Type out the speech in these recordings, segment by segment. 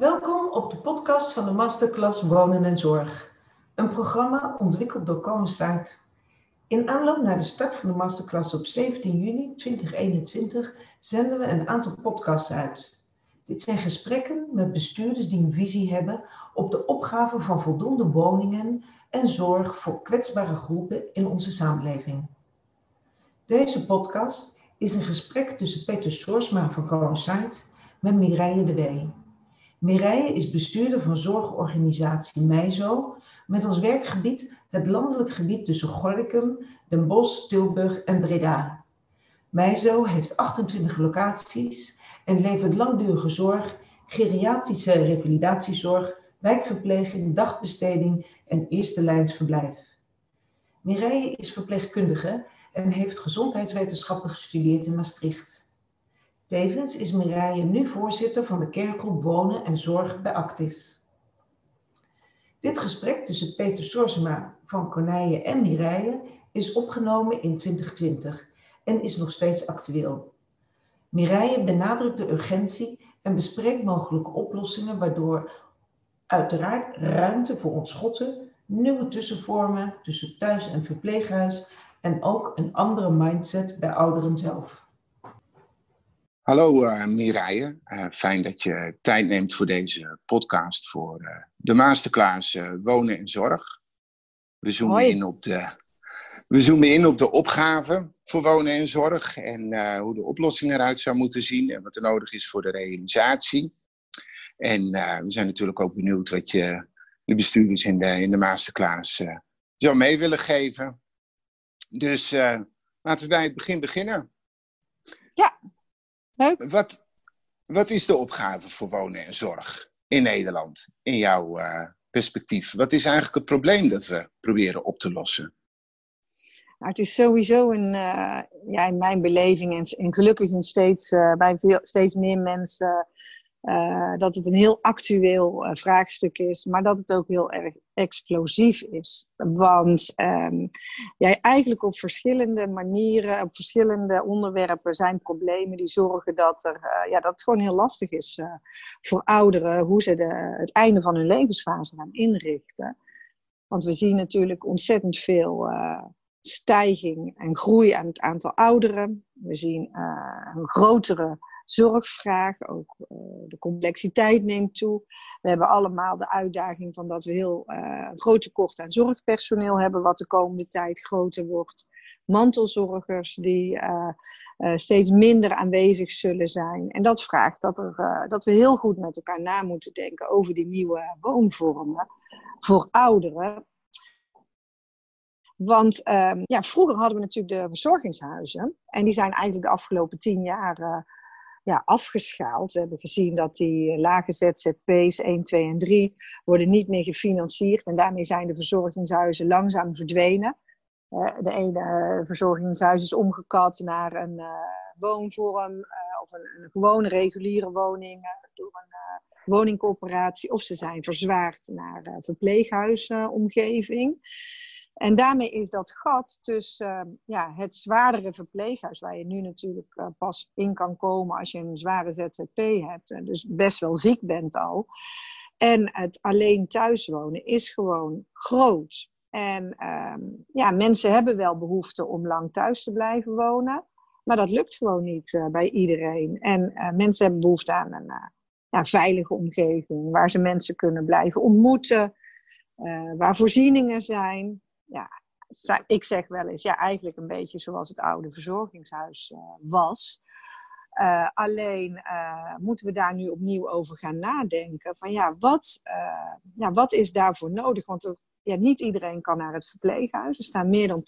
Welkom op de podcast van de Masterclass Wonen en Zorg. Een programma ontwikkeld door Coincide. In aanloop naar de start van de Masterclass op 17 juni 2021 zenden we een aantal podcasts uit. Dit zijn gesprekken met bestuurders die een visie hebben op de opgave van voldoende woningen en zorg voor kwetsbare groepen in onze samenleving. Deze podcast is een gesprek tussen Peter Soersma van Coincide met Mireille de Wee. Mireille is bestuurder van zorgorganisatie Meizo met als werkgebied het landelijk gebied tussen Gorinchem, Den Bosch, Tilburg en Breda. Meizo heeft 28 locaties en levert langdurige zorg, geriatrische revalidatiezorg, wijkverpleging, dagbesteding en eerste lijns verblijf. Mireille is verpleegkundige en heeft gezondheidswetenschappen gestudeerd in Maastricht. Tevens is Mireille nu voorzitter van de kerngroep Wonen en Zorg bij Actis. Dit gesprek tussen Peter Sorsema van Corneille en Mireille is opgenomen in 2020 en is nog steeds actueel. Mireille benadrukt de urgentie en bespreekt mogelijke oplossingen waardoor uiteraard ruimte voor ontschotten, nieuwe tussenvormen tussen thuis en verpleeghuis en ook een andere mindset bij ouderen zelf. Hallo uh, Mireille, uh, fijn dat je tijd neemt voor deze podcast voor uh, de masterclass Wonen en Zorg. We zoomen, in op de, we zoomen in op de opgave voor wonen en zorg en hoe de oplossing eruit zou moeten zien en wat er nodig is voor de realisatie. En we zijn natuurlijk ook benieuwd wat je de bestuurders in de, in de masterclass zou mee willen geven. Dus laten we bij het begin beginnen. Ja, wat, wat is de opgave voor wonen en zorg in Nederland, in jouw uh, perspectief? Wat is eigenlijk het probleem dat we proberen op te lossen? Nou, het is sowieso een, uh, ja, in mijn beleving en, en gelukkig in steeds, uh, bij veel, steeds meer mensen uh, dat het een heel actueel uh, vraagstuk is, maar dat het ook heel erg explosief is. Want um, ja, eigenlijk op verschillende manieren, op verschillende onderwerpen zijn problemen die zorgen dat, er, uh, ja, dat het gewoon heel lastig is voor ouderen hoe ze de, het einde van hun levensfase gaan inrichten. Want we zien natuurlijk ontzettend veel stijging en groei aan het aantal ouderen. We zien een grotere zorgvraag, ook uh, de complexiteit neemt toe. We hebben allemaal de uitdaging van dat we heel uh, een groot tekort aan zorgpersoneel hebben, wat de komende tijd groter wordt. Mantelzorgers die uh, steeds minder aanwezig zullen zijn. En dat vraagt dat, er, dat we heel goed met elkaar na moeten denken over die nieuwe woonvormen voor ouderen. Want um, ja, vroeger hadden we natuurlijk de verzorgingshuizen. En die zijn eigenlijk de afgelopen tien jaar ja, afgeschaald. We hebben gezien dat die lage ZZP's 1, 2 en 3 worden niet meer gefinancierd. En daarmee zijn de verzorgingshuizen langzaam verdwenen. De ene verzorgingshuis is omgekat naar een uh, woonvorm of een, gewone reguliere woning door een woningcorporatie. Of ze zijn verzwaard naar verpleeghuisomgeving. En daarmee is dat gat tussen uh, ja, het zwaardere verpleeghuis, waar je nu natuurlijk uh, pas in kan komen als je een zware ZZP hebt, en dus best wel ziek bent al, en het alleen thuiswonen is gewoon groot. En um, ja, mensen hebben wel behoefte om lang thuis te blijven wonen, maar dat lukt gewoon niet uh, bij iedereen. En mensen hebben behoefte aan een ja, veilige omgeving, waar ze mensen kunnen blijven ontmoeten, waar voorzieningen zijn ja, ik zeg wel eens, ja, eigenlijk een beetje zoals het oude verzorgingshuis uh, was. Uh, alleen uh, moeten we daar nu opnieuw over gaan nadenken. Van ja, wat, ja, wat is daarvoor nodig? Want er, ja, niet iedereen kan naar het verpleeghuis. Er staan meer dan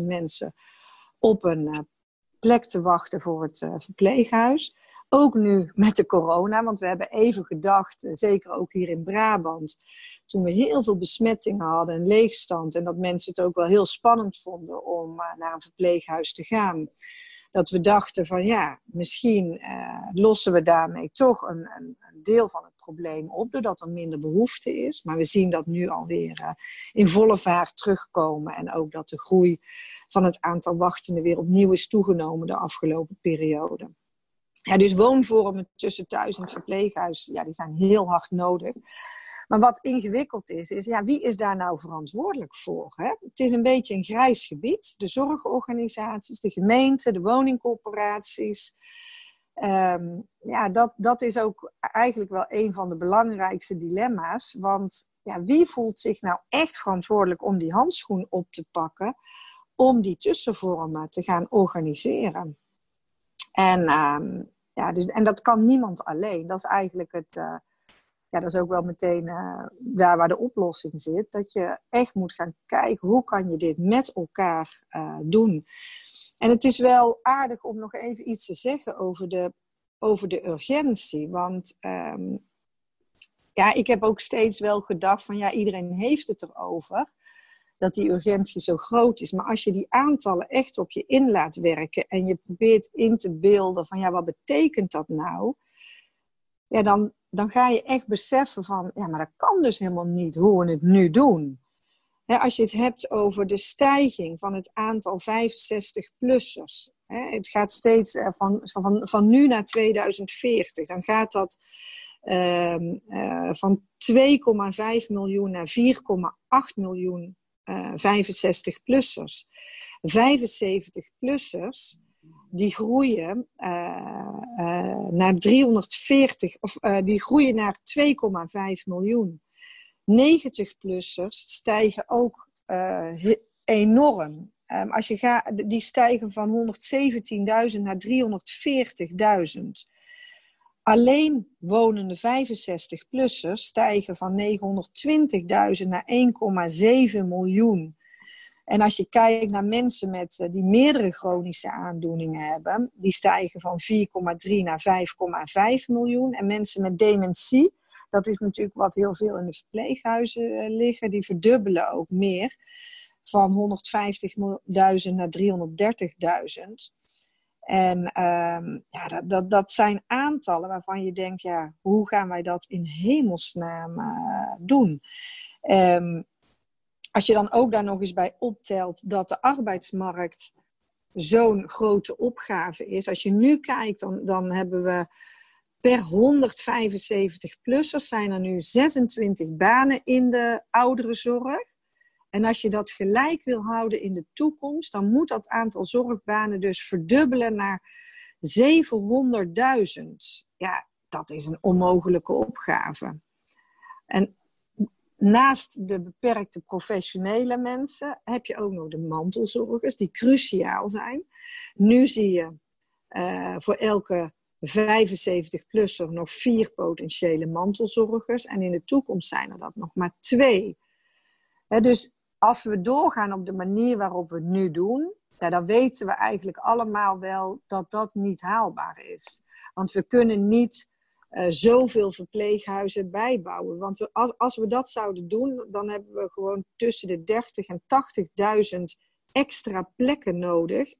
20.000 mensen op een plek te wachten voor het verpleeghuis. Ook nu met de corona, want we hebben even gedacht, eh, zeker ook hier in Brabant, toen we heel veel besmettingen hadden, een leegstand, en dat mensen het ook wel heel spannend vonden om uh, naar een verpleeghuis te gaan. Dat we dachten van ja, misschien uh, lossen we daarmee toch een, een, een, deel van het probleem op, doordat er minder behoefte is. Maar we zien dat nu alweer uh, in volle vaart terugkomen en ook dat de groei van het aantal wachtenden weer opnieuw is toegenomen de afgelopen periode. Ja, dus woonvormen tussen thuis en verpleeghuis, ja, die zijn heel hard nodig. Maar wat ingewikkeld is, is ja, wie is daar nou verantwoordelijk voor? Hè? Het is een beetje een grijs gebied. De zorgorganisaties, de gemeenten, de woningcorporaties. Ehm, ja, dat, dat is ook eigenlijk wel een van de belangrijkste dilemma's. Want ja, wie voelt zich nou echt verantwoordelijk om die handschoen op te pakken, om die tussenvormen te gaan organiseren? En, ehm, ja, dus, en dat kan niemand alleen. Dat is eigenlijk het, uh, ja, dat is ook wel meteen uh, daar waar de oplossing zit. Dat je echt moet gaan kijken, hoe kan je dit met elkaar uh, doen? En het is wel aardig om nog even iets te zeggen over de, over de urgentie. Want um, ja, ik heb ook steeds wel gedacht van ja, iedereen heeft het erover. Dat die urgentie zo groot is. Maar als je die aantallen echt op je in laat werken en je probeert in te beelden van ja, wat betekent dat nou? Ja, dan, dan ga je echt beseffen van ja, maar dat kan dus helemaal niet hoe we het nu doen. als je het hebt over de stijging van het aantal 65-plussers. Het gaat steeds eh, van, van, van nu naar 2040. Dan gaat dat uh, uh, van 2,5 miljoen naar 4,8 miljoen uh, 65-plussers. 75-plussers die groeien naar 340, of die groeien naar 2,5 miljoen. 90-plussers stijgen ook enorm. Um, als je gaat, die stijgen van 117.000 naar 340.000. Alleen wonende 65-plussers stijgen van 920.000 naar 1,7 miljoen. En als je kijkt naar mensen met, eh, die meerdere chronische aandoeningen hebben, die stijgen van 4,3 naar 5,5 miljoen. En mensen met dementie, dat is natuurlijk wat heel veel in de verpleeghuizen uh, liggen, die verdubbelen ook meer. Van 150.000 naar 330.000. En um, ja, dat, dat, dat zijn aantallen waarvan je denkt, ja, hoe gaan wij dat in hemelsnaam uh, doen? Um, als je dan ook daar nog eens bij optelt dat de arbeidsmarkt zo'n grote opgave is. Als je nu kijkt, dan, dan hebben we per 175-plussers zijn er nu 26 banen in de ouderenzorg. En als je dat gelijk wil houden in de toekomst, dan moet dat aantal zorgbanen dus verdubbelen naar 700.000. Ja, dat is een onmogelijke opgave. En naast de beperkte professionele mensen heb je ook nog de mantelzorgers, die cruciaal zijn. Nu zie je uh, voor elke 75-plusser nog vier potentiële mantelzorgers. En in de toekomst zijn er dat nog maar twee. dus als we doorgaan op de manier waarop we het nu doen, ja, dan weten we eigenlijk allemaal wel dat dat niet haalbaar is. Want we kunnen niet uh, zoveel verpleeghuizen bijbouwen. Want als, als we dat zouden doen, dan hebben we gewoon tussen de 30 en 80.000 extra plekken nodig.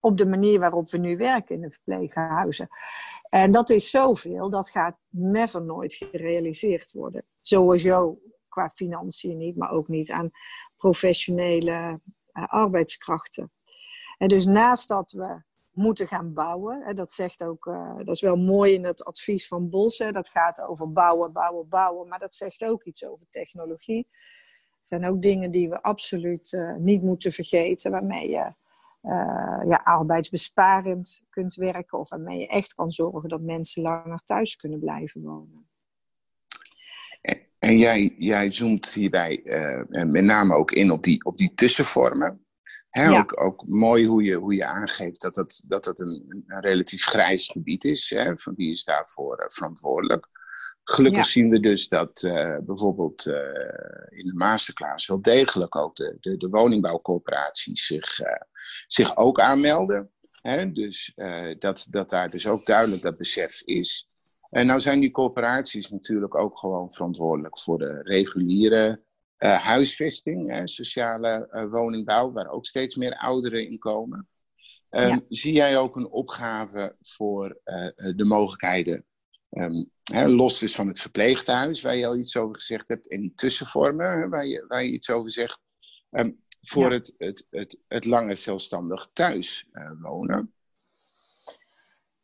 Op de manier waarop we nu werken in de verpleeghuizen. En dat is zoveel, dat gaat never nooit gerealiseerd worden. Sowieso qua financiën niet, maar ook niet aan professionele uh, arbeidskrachten. En dus naast dat we moeten gaan bouwen, hè, dat zegt ook, uh, dat is wel mooi in het advies van Bos, hè, dat gaat over bouwen, bouwen, bouwen, maar dat zegt ook iets over technologie. Het zijn ook dingen die we absoluut uh, niet moeten vergeten, waarmee je ja, arbeidsbesparend kunt werken of waarmee je echt kan zorgen dat mensen langer thuis kunnen blijven wonen. En jij, jij zoomt hierbij uh, met name ook in op die, op die tussenvormen. Hè, ook, ook mooi hoe je, hoe je aangeeft dat dat, dat, dat een, een relatief grijs gebied is. Hè, van wie is daarvoor uh, verantwoordelijk? Gelukkig zien we dus dat uh, bijvoorbeeld in de masterclass wel degelijk ook de, de, de woningbouwcorporaties zich, zich ook aanmelden. Hè? Dus dat, dat daar dus ook duidelijk dat besef is en nou zijn die corporaties natuurlijk ook gewoon verantwoordelijk voor de reguliere uh, huisvesting, uh, sociale uh, woningbouw, waar ook steeds meer ouderen in komen. Um, ja. Zie jij ook een opgave voor de mogelijkheden, um, hè, los dus van het verpleeghuis, waar je al iets over gezegd hebt, en die tussenvormen, waar je, waar je iets over zegt, um, voor ja. het, het, het, het lange zelfstandig thuis wonen?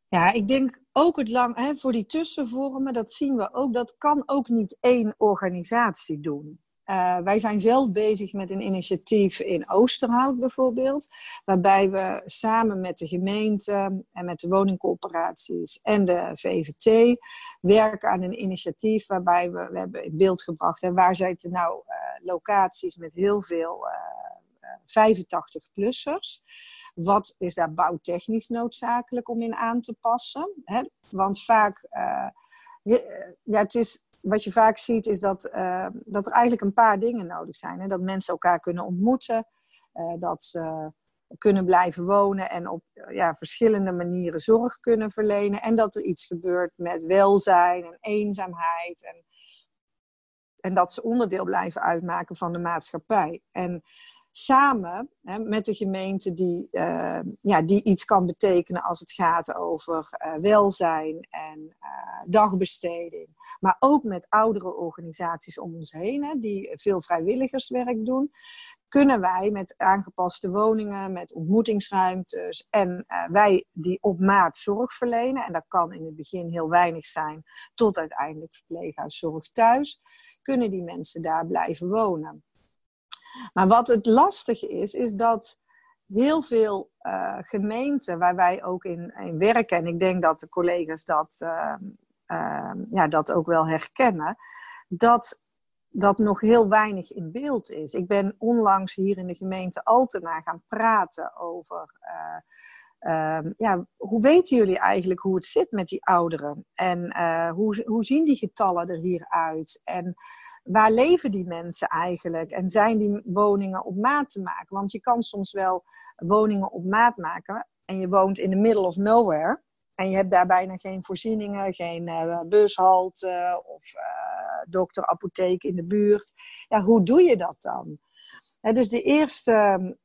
Ja, ik denk ook het lang, hè, voor die tussenvormen, dat zien we ook, dat kan ook niet één organisatie doen. Uh, wij zijn zelf bezig met een initiatief in Oosterhout bijvoorbeeld, waarbij we samen met de gemeente en met de woningcorporaties en de VVT werken aan een initiatief waarbij we, we hebben in beeld gebracht en waar zitten nou uh, locaties met heel veel uh, 85-plussers. Wat is daar bouwtechnisch noodzakelijk om in aan te passen? Hè? Want vaak, ja, het is wat je vaak ziet is dat, uh, dat er eigenlijk een paar dingen nodig zijn. Hè? Dat mensen elkaar kunnen ontmoeten, dat ze kunnen blijven wonen en op ja, verschillende manieren zorg kunnen verlenen. En dat er iets gebeurt met welzijn en eenzaamheid. En, en dat ze onderdeel blijven uitmaken van de maatschappij. En samen hè, met de gemeente die, uh, ja, die iets kan betekenen als het gaat over uh, welzijn en uh, dagbesteding. Maar ook met oudere organisaties om ons heen, hè, die veel vrijwilligerswerk doen. Kunnen wij met aangepaste woningen, met ontmoetingsruimtes en wij die op maat zorg verlenen, en dat kan in het begin heel weinig zijn, tot uiteindelijk verpleeghuiszorg thuis, kunnen die mensen daar blijven wonen. Maar wat het lastige is, is dat heel veel uh, gemeenten waar wij ook in, in, werken, en ik denk dat de collega's dat, uh, uh, ja, dat ook wel herkennen, dat dat nog heel weinig in beeld is. Ik ben onlangs hier in de gemeente Altena gaan praten over. Ehm, ja, hoe weten jullie eigenlijk hoe het zit met die ouderen? En hoe, hoe zien die getallen er hier uit? En waar leven die mensen eigenlijk? En zijn die woningen op maat te maken? Want je kan soms wel woningen op maat maken en je woont in the middle of nowhere. En je hebt daar bijna geen voorzieningen, geen uh, bushalte of uh, dokter, apotheek in de buurt. Ja, hoe doe je dat dan? dus de eerste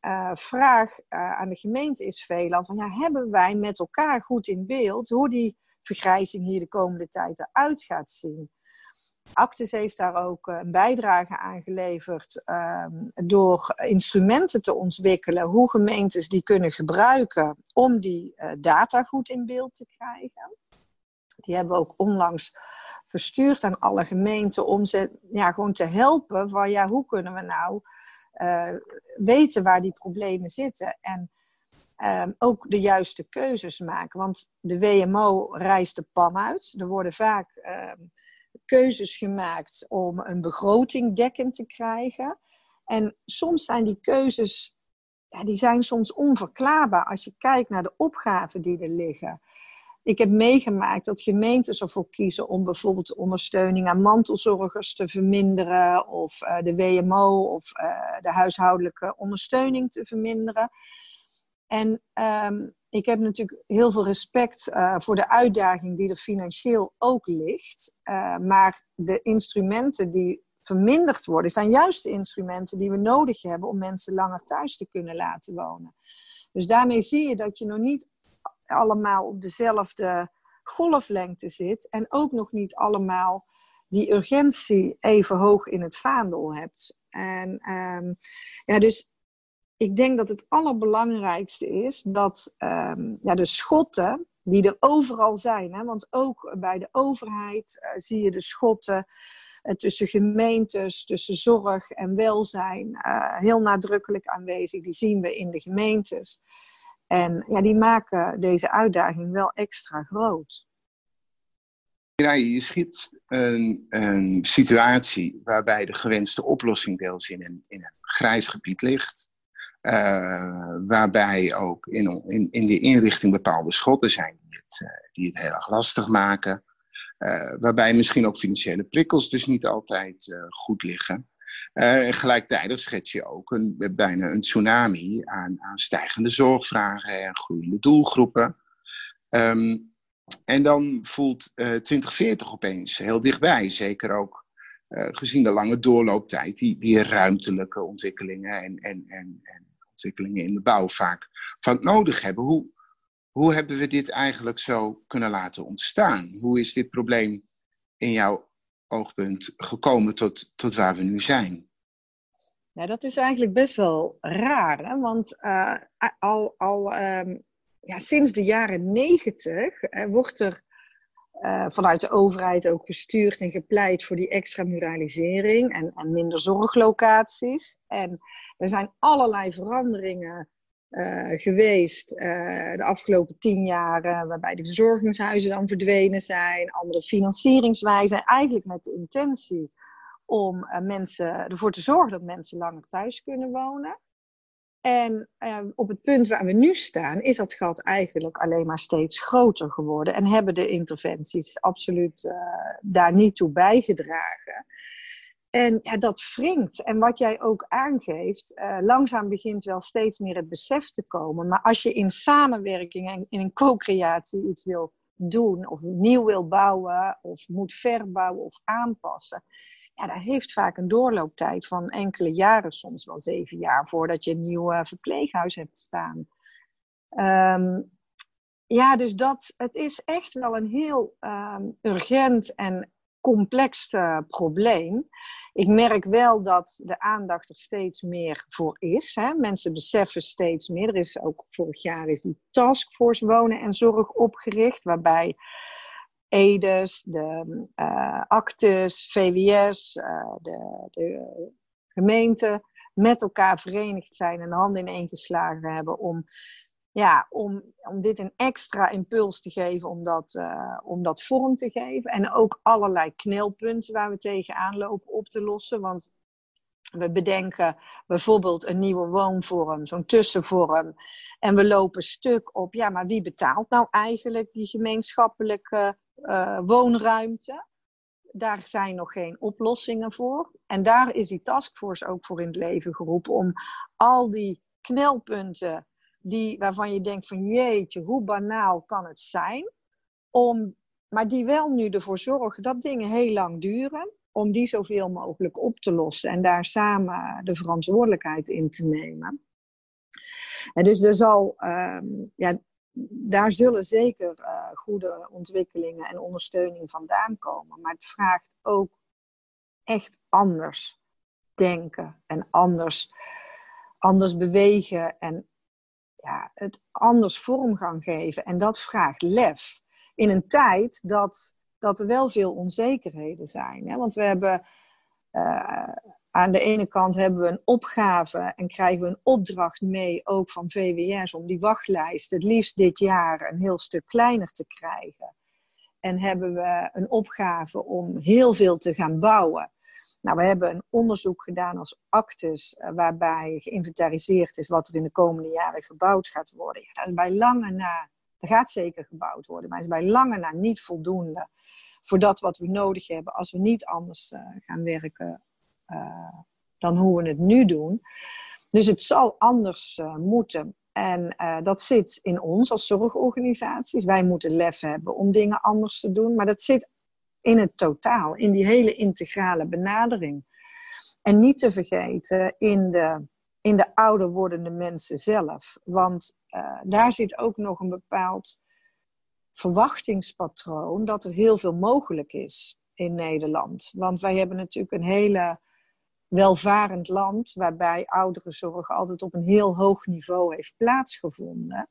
uh, vraag aan de gemeente is veelal van hebben wij met elkaar goed in beeld hoe die vergrijzing hier de komende tijd eruit gaat zien? Actis heeft daar ook eh, een bijdrage aan geleverd um, door instrumenten te ontwikkelen, hoe gemeentes die kunnen gebruiken om die uh, data goed in beeld te krijgen. Die hebben we ook onlangs verstuurd aan alle gemeenten om ze ja, gewoon te helpen van ja, hoe kunnen we nou uh, weten waar die problemen zitten en um, ook de juiste keuzes maken. Want de WMO reist de pan uit. Er worden vaak um, keuzes gemaakt om een begroting dekkend te krijgen. En soms zijn die keuzes, ja, die zijn soms onverklaarbaar als je kijkt naar de opgaven die er liggen. Ik heb meegemaakt dat gemeentes ervoor kiezen om bijvoorbeeld de ondersteuning aan mantelzorgers te verminderen, of uh, de WMO of uh, de huishoudelijke ondersteuning te verminderen. En um, ik heb natuurlijk heel veel respect uh, voor de uitdaging die er financieel ook ligt. Uh, maar de instrumenten die verminderd worden, zijn juist de instrumenten die we nodig hebben om mensen langer thuis te kunnen laten wonen. Dus daarmee zie je dat je nog niet allemaal op dezelfde golflengte zit en ook nog niet allemaal die urgentie even hoog in het vaandel hebt. En um, ja, dus ik denk dat het allerbelangrijkste is dat um, ja, de schotten, die er overal zijn, hè, want ook bij de overheid uh, zie je de schotten uh, tussen gemeentes, tussen zorg en welzijn, uh, heel nadrukkelijk aanwezig. Die zien we in de gemeentes. En ja, die maken deze uitdaging wel extra groot. Je schiet een, een, situatie waarbij de gewenste oplossing deels in in een grijs gebied ligt. Uh, waarbij ook in, in, in de inrichting bepaalde schotten zijn die het, uh, die het heel erg lastig maken. Uh, waarbij misschien ook financiële prikkels dus niet altijd goed liggen. en gelijktijdig schets je ook een, bijna een tsunami aan, aan stijgende zorgvragen en groeiende doelgroepen. Um, en dan voelt 2040 opeens heel dichtbij, zeker ook gezien de lange doorlooptijd, die, die ruimtelijke ontwikkelingen en, en, en, en in de bouw vaak, vaak nodig hebben. Hoe, hoe hebben we dit eigenlijk zo kunnen laten ontstaan? Hoe is dit probleem in jouw oogpunt gekomen tot, tot waar we nu zijn? Ja, dat is eigenlijk best wel raar, hè? want uh, al, al um, ja, sinds de jaren negentig wordt er uh, vanuit de overheid ook gestuurd en gepleit voor die extramuralisering en, en minder zorglocaties. En er zijn allerlei veranderingen uh, geweest uh, de afgelopen tien jaar, waarbij de verzorgingshuizen dan verdwenen zijn, andere financieringswijzen, eigenlijk met de intentie om mensen, ervoor te zorgen dat mensen langer thuis kunnen wonen. En op het punt waar we nu staan, is dat gat eigenlijk alleen maar steeds groter geworden. En hebben de interventies absoluut daar niet toe bijgedragen. En ja, dat wringt. En wat jij ook aangeeft, uh, langzaam begint wel steeds meer het besef te komen. Maar als je in samenwerking en in een co-creatie iets wil doen, of nieuw wil bouwen, of moet verbouwen of aanpassen, ja, dat heeft vaak een doorlooptijd van enkele jaren, soms wel zeven jaar, voordat je een nieuw uh, verpleeghuis hebt staan. Um, ja, dus dat, het is echt wel een heel um, urgent en complex uh, probleem. Ik merk wel dat de aandacht er steeds meer voor is. Hè. Mensen beseffen steeds meer. Er is ook vorig jaar is die taskforce wonen en zorg opgericht, waarbij EDES, de uh, actes, VWS, uh, de, de gemeente met elkaar verenigd zijn en handen in één geslagen hebben om, ja, om, om dit een extra impuls te geven, om dat, uh, om dat vorm te geven. En ook allerlei knelpunten waar we tegenaan lopen op te lossen. Want we bedenken bijvoorbeeld een nieuwe woonvorm, zo'n tussenvorm. En we lopen stuk op, ja, maar wie betaalt nou eigenlijk die gemeenschappelijke uh, woonruimte. Daar zijn nog geen oplossingen voor. En daar is die taskforce ook voor in het leven geroepen om al die knelpunten die, waarvan je denkt van jeetje, hoe banaal kan het zijn? Om, maar die wel nu ervoor zorgen dat dingen heel lang duren. Om die zoveel mogelijk op te lossen en daar samen de verantwoordelijkheid in te nemen. En dus er zal, um, ja, daar zullen zeker uh, goede ontwikkelingen en ondersteuning vandaan komen. Maar het vraagt ook echt anders denken en anders, anders bewegen en ja, het anders vorm gaan geven. En dat vraagt lef. In een tijd dat, dat er wel veel onzekerheden zijn. Hè? Want we hebben uh, aan de ene kant hebben we een opgave en krijgen we een opdracht mee, ook van VWS, om die wachtlijst het liefst dit jaar een heel stuk kleiner te krijgen. En hebben we een opgave om heel veel te gaan bouwen. Nou, we hebben een onderzoek gedaan als Actus, eh, waarbij geïnventariseerd is wat er in de komende jaren gebouwd gaat worden. Is bij lange na, er gaat zeker gebouwd worden, maar is bij lange na niet voldoende voor dat wat we nodig hebben als we niet anders uh, gaan werken uh, dan hoe we het nu doen. Dus het zal anders moeten. En dat zit in ons als zorgorganisaties. Wij moeten lef hebben om dingen anders te doen. Maar dat zit in het totaal, in die hele integrale benadering. En niet te vergeten in de, in de ouder wordende mensen zelf. Want daar zit ook nog een bepaald verwachtingspatroon dat er heel veel mogelijk is in Nederland. Want wij hebben natuurlijk een hele welvarend land, waarbij ouderenzorg altijd op een heel hoog niveau heeft plaatsgevonden.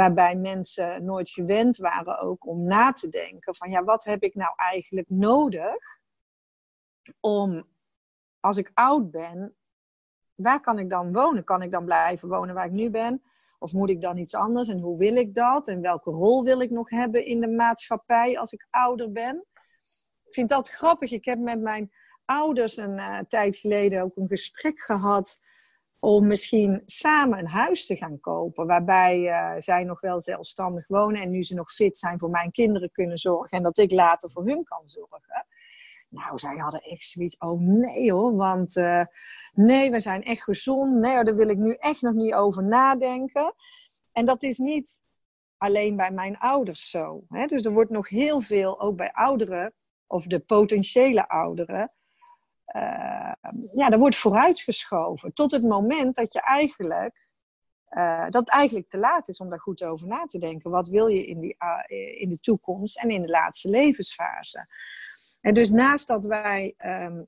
Waarbij mensen nooit gewend waren ook om na te denken van ja, wat heb ik nou eigenlijk nodig om als ik oud ben, waar kan ik dan wonen? Kan ik dan blijven wonen waar ik nu ben? Of moet ik dan iets anders? En hoe wil ik dat? En welke rol wil ik nog hebben in de maatschappij als ik ouder ben? Ik vind dat grappig. Ik heb met mijn ouders een uh, tijd geleden ook een gesprek gehad om misschien samen een huis te gaan kopen. Waarbij uh, zij nog wel zelfstandig wonen en nu ze nog fit zijn voor mijn kinderen kunnen zorgen. En dat ik later voor hun kan zorgen. Nou, zij hadden echt zoiets. Oh nee hoor, want uh, nee, we zijn echt gezond. Nee, daar wil ik nu echt nog niet over nadenken. En dat is niet alleen bij mijn ouders zo. Hè? Dus er wordt nog heel veel, ook bij ouderen, of de potentiële ouderen, uh, ja, er wordt vooruitgeschoven. Tot het moment dat je eigenlijk, uh, dat eigenlijk te laat is om daar goed over na te denken. Wat wil je in, die, uh, in de toekomst en in de laatste levensfase? En dus naast dat wij um,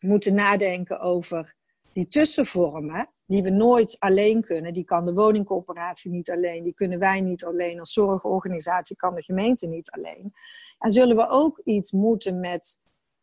moeten nadenken over die tussenvormen, die we nooit alleen kunnen. Die kan de woningcorporatie niet alleen, die kunnen wij niet alleen, als zorgorganisatie kan de gemeente niet alleen. En zullen we ook iets moeten met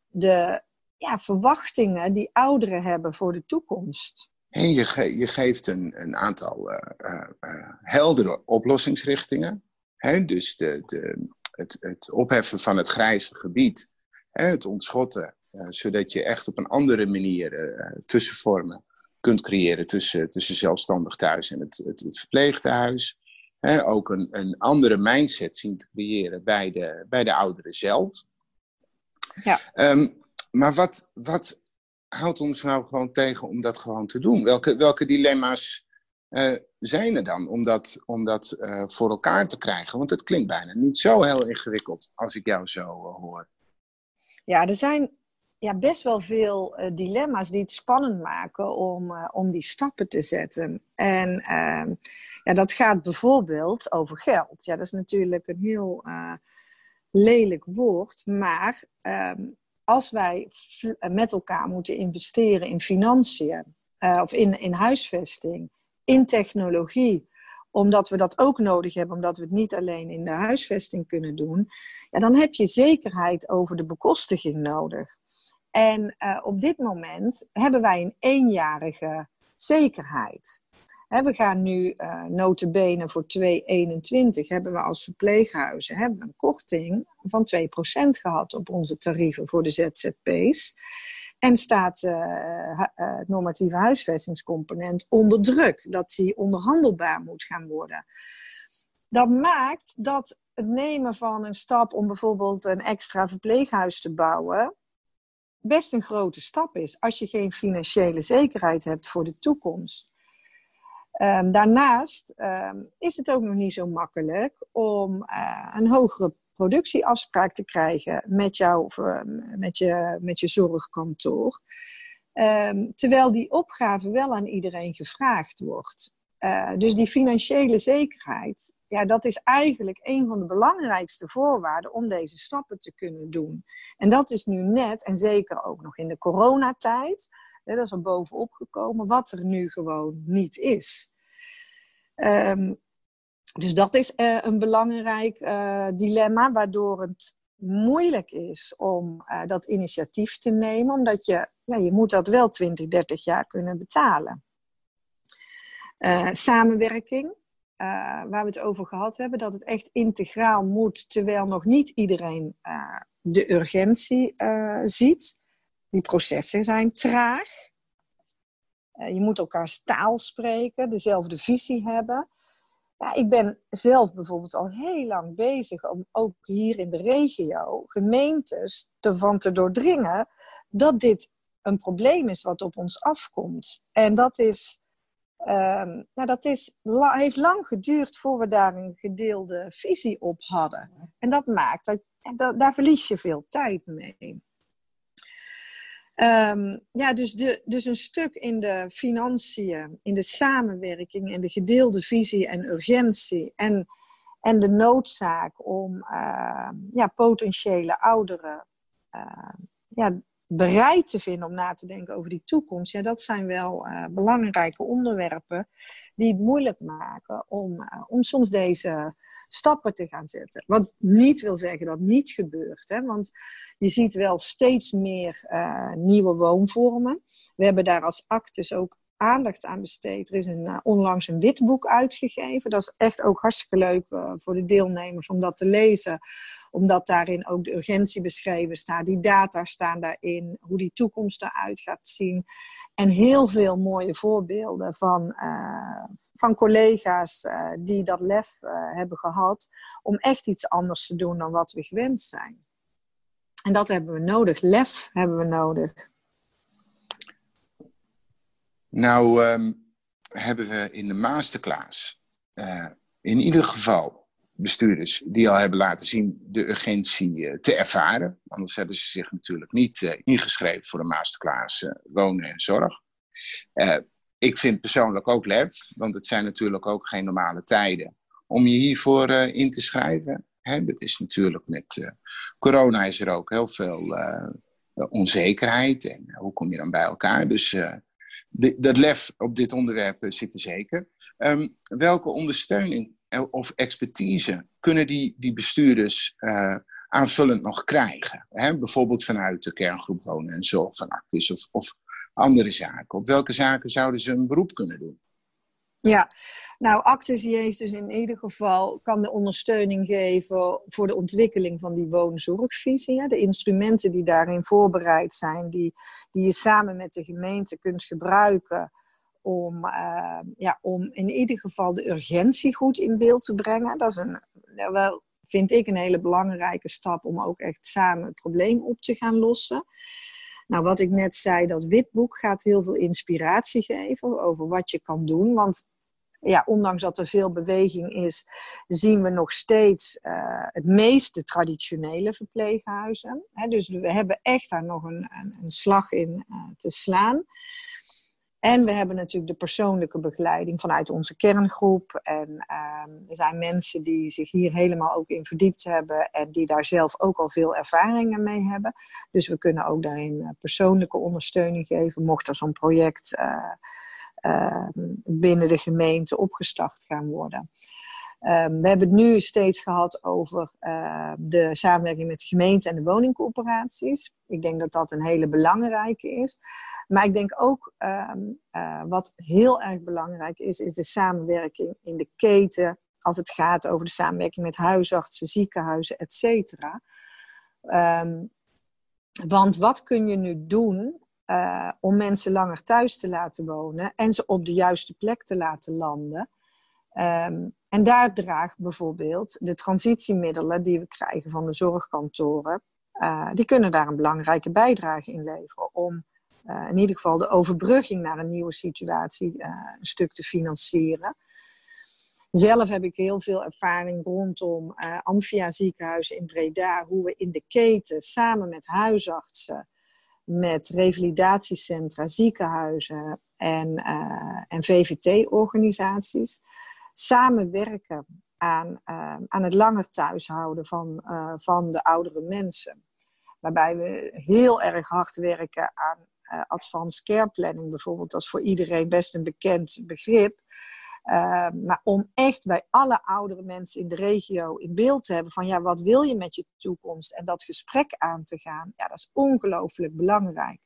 de ja, verwachtingen die ouderen hebben voor de toekomst. En je, je geeft een, een aantal uh, uh, heldere oplossingsrichtingen. Hè? Dus de, de, het, het opheffen van het grijze gebied, hè? het ontschotten, zodat je echt op een andere manier tussenvormen kunt creëren tussen, tussen zelfstandig thuis en het, het, het verpleegtehuis. Hè? Ook een, een andere mindset zien te creëren bij de, bij de ouderen zelf. Ja. Um, maar wat, wat houdt ons nou gewoon tegen om dat gewoon te doen? Welke, welke dilemma's uh, zijn er dan om dat, om dat uh, voor elkaar te krijgen? Want het klinkt bijna niet zo heel ingewikkeld als ik jou zo uh, hoor. Ja, er zijn ja, best wel veel dilemma's die het spannend maken om, om die stappen te zetten. En ehm, ja, dat gaat bijvoorbeeld over geld. Ja, dat is natuurlijk een heel lelijk woord, maar ehm, als wij eh, met elkaar moeten investeren in financiën, uh, of in, in huisvesting, in technologie, omdat we dat ook nodig hebben, omdat we het niet alleen in de huisvesting kunnen doen, ja, dan heb je zekerheid over de bekostiging nodig. En uh, op dit moment hebben wij een eenjarige zekerheid we gaan nu uh, notabene voor 2,21 hebben we als verpleeghuizen een korting van 2% gehad op onze tarieven voor de ZZP's. En staat uh, normatieve huisvestingscomponent onder druk, dat die onderhandelbaar moet gaan worden. Dat maakt dat het nemen van een stap om bijvoorbeeld een extra verpleeghuis te bouwen, best een grote stap is als je geen financiële zekerheid hebt voor de toekomst. Um, daarnaast um, is het ook nog niet zo makkelijk om uh, een hogere productieafspraak te krijgen met, jou, met, je, met je zorgkantoor. Terwijl die opgave wel aan iedereen gevraagd wordt. Uh, dus die financiële zekerheid, ja, dat is eigenlijk een van de belangrijkste voorwaarden om deze stappen te kunnen doen. En dat is nu net, en zeker ook nog in de coronatijd, dat is er bovenop gekomen, wat er nu gewoon niet is. Um, dus dat is uh, een belangrijk uh, dilemma, waardoor het moeilijk is om uh, dat initiatief te nemen, omdat je, ja, je moet dat wel 20, 30 jaar kunnen betalen. samenwerking, waar we het over gehad hebben, dat het echt integraal moet, terwijl nog niet iedereen de urgentie ziet. Die processen zijn traag. Uh, je moet elkaars taal spreken, dezelfde visie hebben. Ja, ik ben zelf bijvoorbeeld al heel lang bezig om ook hier in de regio gemeentes ervan te doordringen dat dit een probleem is wat op ons afkomt. En dat, is, nou, dat is, heeft lang geduurd voor we daar een gedeelde visie op hadden. En dat maakt dat, dat daar verlies je veel tijd mee. Um, ja, dus, de, dus een stuk in de financiën, in de samenwerking, in de gedeelde visie en urgentie en, en de noodzaak om uh, ja, potentiële ouderen uh, ja, bereid te vinden om na te denken over die toekomst. Ja, dat zijn wel uh, belangrijke onderwerpen die het moeilijk maken om, uh, om soms deze stappen te gaan zetten. Wat niet wil zeggen dat niet gebeurt. Hè? Want je ziet wel steeds meer uh, nieuwe woonvormen. We hebben daar als Actus ook aandacht aan besteed. Er is een, uh, onlangs een witboek uitgegeven. Dat is echt ook hartstikke leuk uh, voor de deelnemers om dat te lezen. Omdat daarin ook de urgentie beschreven staat. Die data staan daarin. Hoe die toekomst eruit gaat zien. En heel veel mooie voorbeelden van, uh, van collega's die dat lef hebben gehad om echt iets anders te doen dan wat we gewend zijn. En dat hebben we nodig. Lef hebben we nodig. Nou, um, hebben we in de masterclass in ieder geval bestuurders die al hebben laten zien de urgentie uh, te ervaren. Anders hebben ze zich natuurlijk niet uh, ingeschreven voor de masterclass wonen en zorg. ik vind persoonlijk ook lef, want het zijn natuurlijk ook geen normale tijden om je hiervoor in te schrijven. Hè, dat is natuurlijk met corona is er ook heel veel onzekerheid en hoe kom je dan bij elkaar. Dus dat lef op dit onderwerp zit er zeker. Ehm, welke ondersteuning of expertise kunnen die, die bestuurders aanvullend nog krijgen? Hè? Bijvoorbeeld vanuit de kerngroep wonen en zorg van Actis of, of andere zaken. Op welke zaken zouden ze een beroep kunnen doen? Ja, nou, Actis heeft dus in ieder geval kan de ondersteuning geven voor de ontwikkeling van die woonzorgvisie. De instrumenten die daarin voorbereid zijn, die, die je samen met de gemeente kunt gebruiken om, uh, ja, om in ieder geval de urgentie goed in beeld te brengen. Dat is een, wel, vind ik een hele belangrijke stap om ook echt samen het probleem op te gaan lossen. Nou, wat ik net zei, dat witboek gaat heel veel inspiratie geven over wat je kan doen. Want ja, ondanks dat er veel beweging is, zien we nog steeds uh, het meeste traditionele verpleeghuizen. dus we hebben echt daar nog een, een, slag in uh, te slaan. En we hebben natuurlijk de persoonlijke begeleiding vanuit onze kerngroep. En uh, er zijn mensen die zich hier helemaal ook in verdiept hebben en die daar zelf ook al veel ervaringen mee hebben. Dus we kunnen ook daarin eh, persoonlijke ondersteuning geven, mocht er zo'n project binnen de gemeente opgestart gaan worden. Um, we hebben het nu steeds gehad over uh, de samenwerking met de gemeente en de woningcoöperaties. Ik denk dat dat een hele belangrijke is. Maar ik denk ook uh, wat heel erg belangrijk is, is de samenwerking in de keten. Als het gaat over de samenwerking met huisartsen, ziekenhuizen, et cetera. Want wat kun je nu doen uh, om mensen langer thuis te laten wonen en ze op de juiste plek te laten landen? Um, en daar draagt bijvoorbeeld de transitiemiddelen die we krijgen van de zorgkantoren, uh, die kunnen daar een belangrijke bijdrage in leveren om uh, in ieder geval de overbrugging naar een nieuwe situatie een stuk te financieren. Zelf heb ik heel veel ervaring rondom Amphia ziekenhuizen in Breda, hoe we in de keten samen met huisartsen, met revalidatiecentra, ziekenhuizen en, en VVT-organisaties samenwerken aan, aan het langer thuishouden van, van de oudere mensen. Waarbij we heel erg hard werken aan advanced care planning bijvoorbeeld, dat is voor iedereen best een bekend begrip. Uh, maar om echt bij alle oudere mensen in de regio in beeld te hebben van ja, wat wil je met je toekomst en dat gesprek aan te gaan, ja, dat is ongelooflijk belangrijk.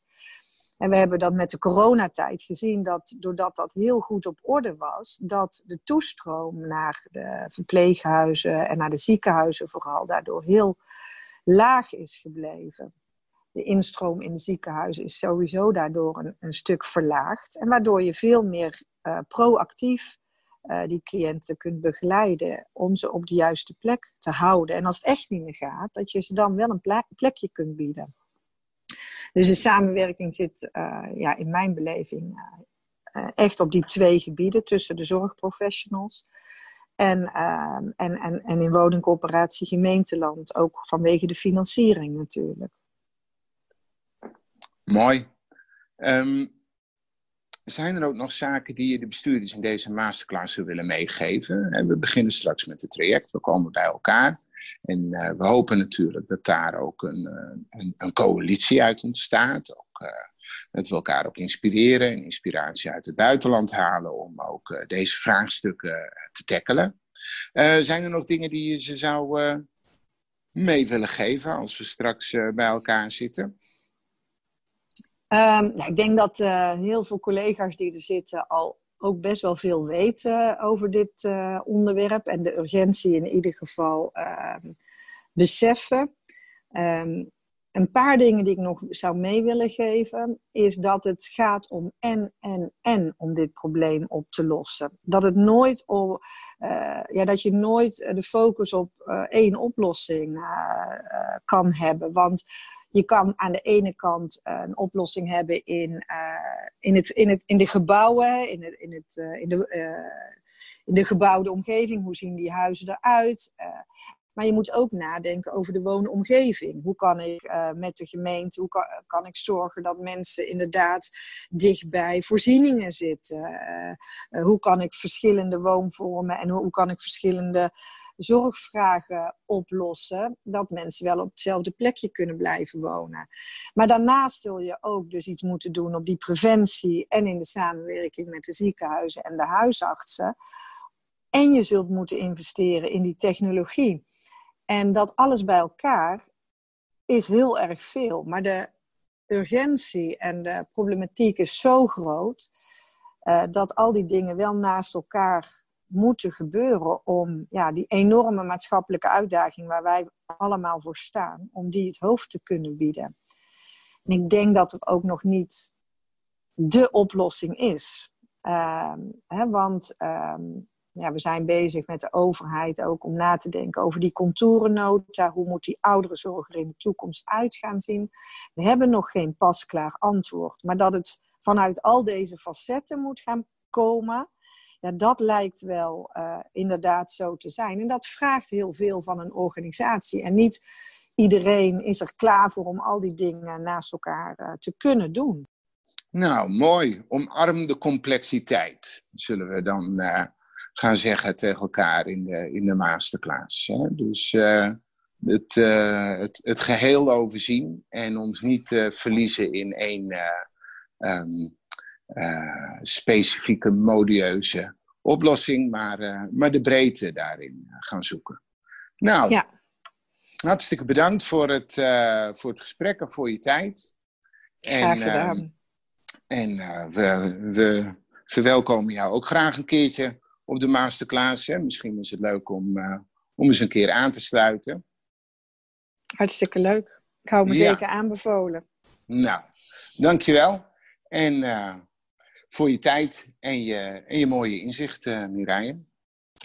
En we hebben dat met de coronatijd gezien, dat doordat dat heel goed op orde was, dat de toestroom naar de verpleeghuizen en naar de ziekenhuizen vooral daardoor heel laag is gebleven de instroom in de ziekenhuizen is sowieso daardoor een, stuk verlaagd. En waardoor je veel meer uh, proactief uh, die cliënten kunt begeleiden om ze op de juiste plek te houden. En als het echt niet meer gaat, dat je ze dan wel een plekje kunt bieden. Dus de samenwerking zit uh, ja, in mijn beleving echt op die twee gebieden tussen de zorgprofessionals. En, en, en, en in woningcoöperatie gemeenteland, ook vanwege de financiering natuurlijk. Mooi. Um, zijn er ook nog zaken die je de bestuurders in deze masterclass willen meegeven? En we beginnen straks met het traject, we komen bij elkaar. En uh, we hopen natuurlijk dat daar ook een, uh, een, een, coalitie uit ontstaat. Ook, uh, dat we elkaar ook inspireren en inspiratie uit het buitenland halen om ook deze vraagstukken te tackelen. zijn er nog dingen die je ze zou mee willen geven als we straks bij elkaar zitten? Um, nou, ik denk dat uh, heel veel collega's die er zitten al ook best wel veel weten over dit uh, onderwerp en de urgentie in ieder geval uh, beseffen. Um, een paar dingen die ik nog zou mee willen geven, is dat het gaat om en, en, en om dit probleem op te lossen. Dat, het nooit op, uh, ja, dat je nooit de focus op één oplossing kan hebben. Want je kan aan de ene kant uh, een oplossing hebben in, uh, in, het, in, het, in de gebouwen, in, het, in, het, uh, in, de, in de gebouwde omgeving. Hoe zien die huizen eruit? maar je moet ook nadenken over de woonomgeving. Hoe kan ik met de gemeente, hoe kan, kan, ik zorgen dat mensen inderdaad dichtbij voorzieningen zitten? hoe kan ik verschillende woonvormen en hoe, hoe kan ik verschillende zorgvragen oplossen, dat mensen wel op hetzelfde plekje kunnen blijven wonen. Maar daarnaast zul je ook dus iets moeten doen op die preventie en in de samenwerking met de ziekenhuizen en de huisartsen. En je zult moeten investeren in die technologie. En dat alles bij elkaar is heel erg veel. Maar de urgentie en de problematiek is zo groot uh, dat al die dingen wel naast elkaar moeten gebeuren om ja, die enorme maatschappelijke uitdaging waar wij allemaal voor staan, om die het hoofd te kunnen bieden. En ik denk dat er ook nog niet de oplossing is. Uh, hè, want uh, ja, we zijn bezig met de overheid ook om na te denken over die contourennota. Hoe moet die ouderenzorg er in de toekomst uit gaan zien? We hebben nog geen pasklaar antwoord. Maar dat het vanuit al deze facetten moet gaan komen, ja, dat lijkt wel uh, inderdaad zo te zijn. En dat vraagt heel veel van een organisatie. En niet iedereen is er klaar voor om al die dingen naast elkaar uh, te kunnen doen. Nou, mooi. Omarm de complexiteit, zullen we dan uh, gaan zeggen tegen elkaar in de, in de masterclass. Hè? Dus het, het, het geheel overzien en ons niet verliezen in één um, specifieke modieuze oplossing, maar, uh, maar de breedte daarin eh, gaan zoeken. Nou, ja. hartstikke bedankt voor het, uh, voor het gesprek en voor je tijd. Graag en, gedaan. en we, we verwelkomen jou ook graag een keertje op de masterclass. Hè? Misschien is het leuk om, om eens een keer aan te sluiten. Hartstikke leuk. Ik hou me zeker aanbevolen. Nou, dankjewel. En voor je tijd en je, en je mooie inzicht, uh.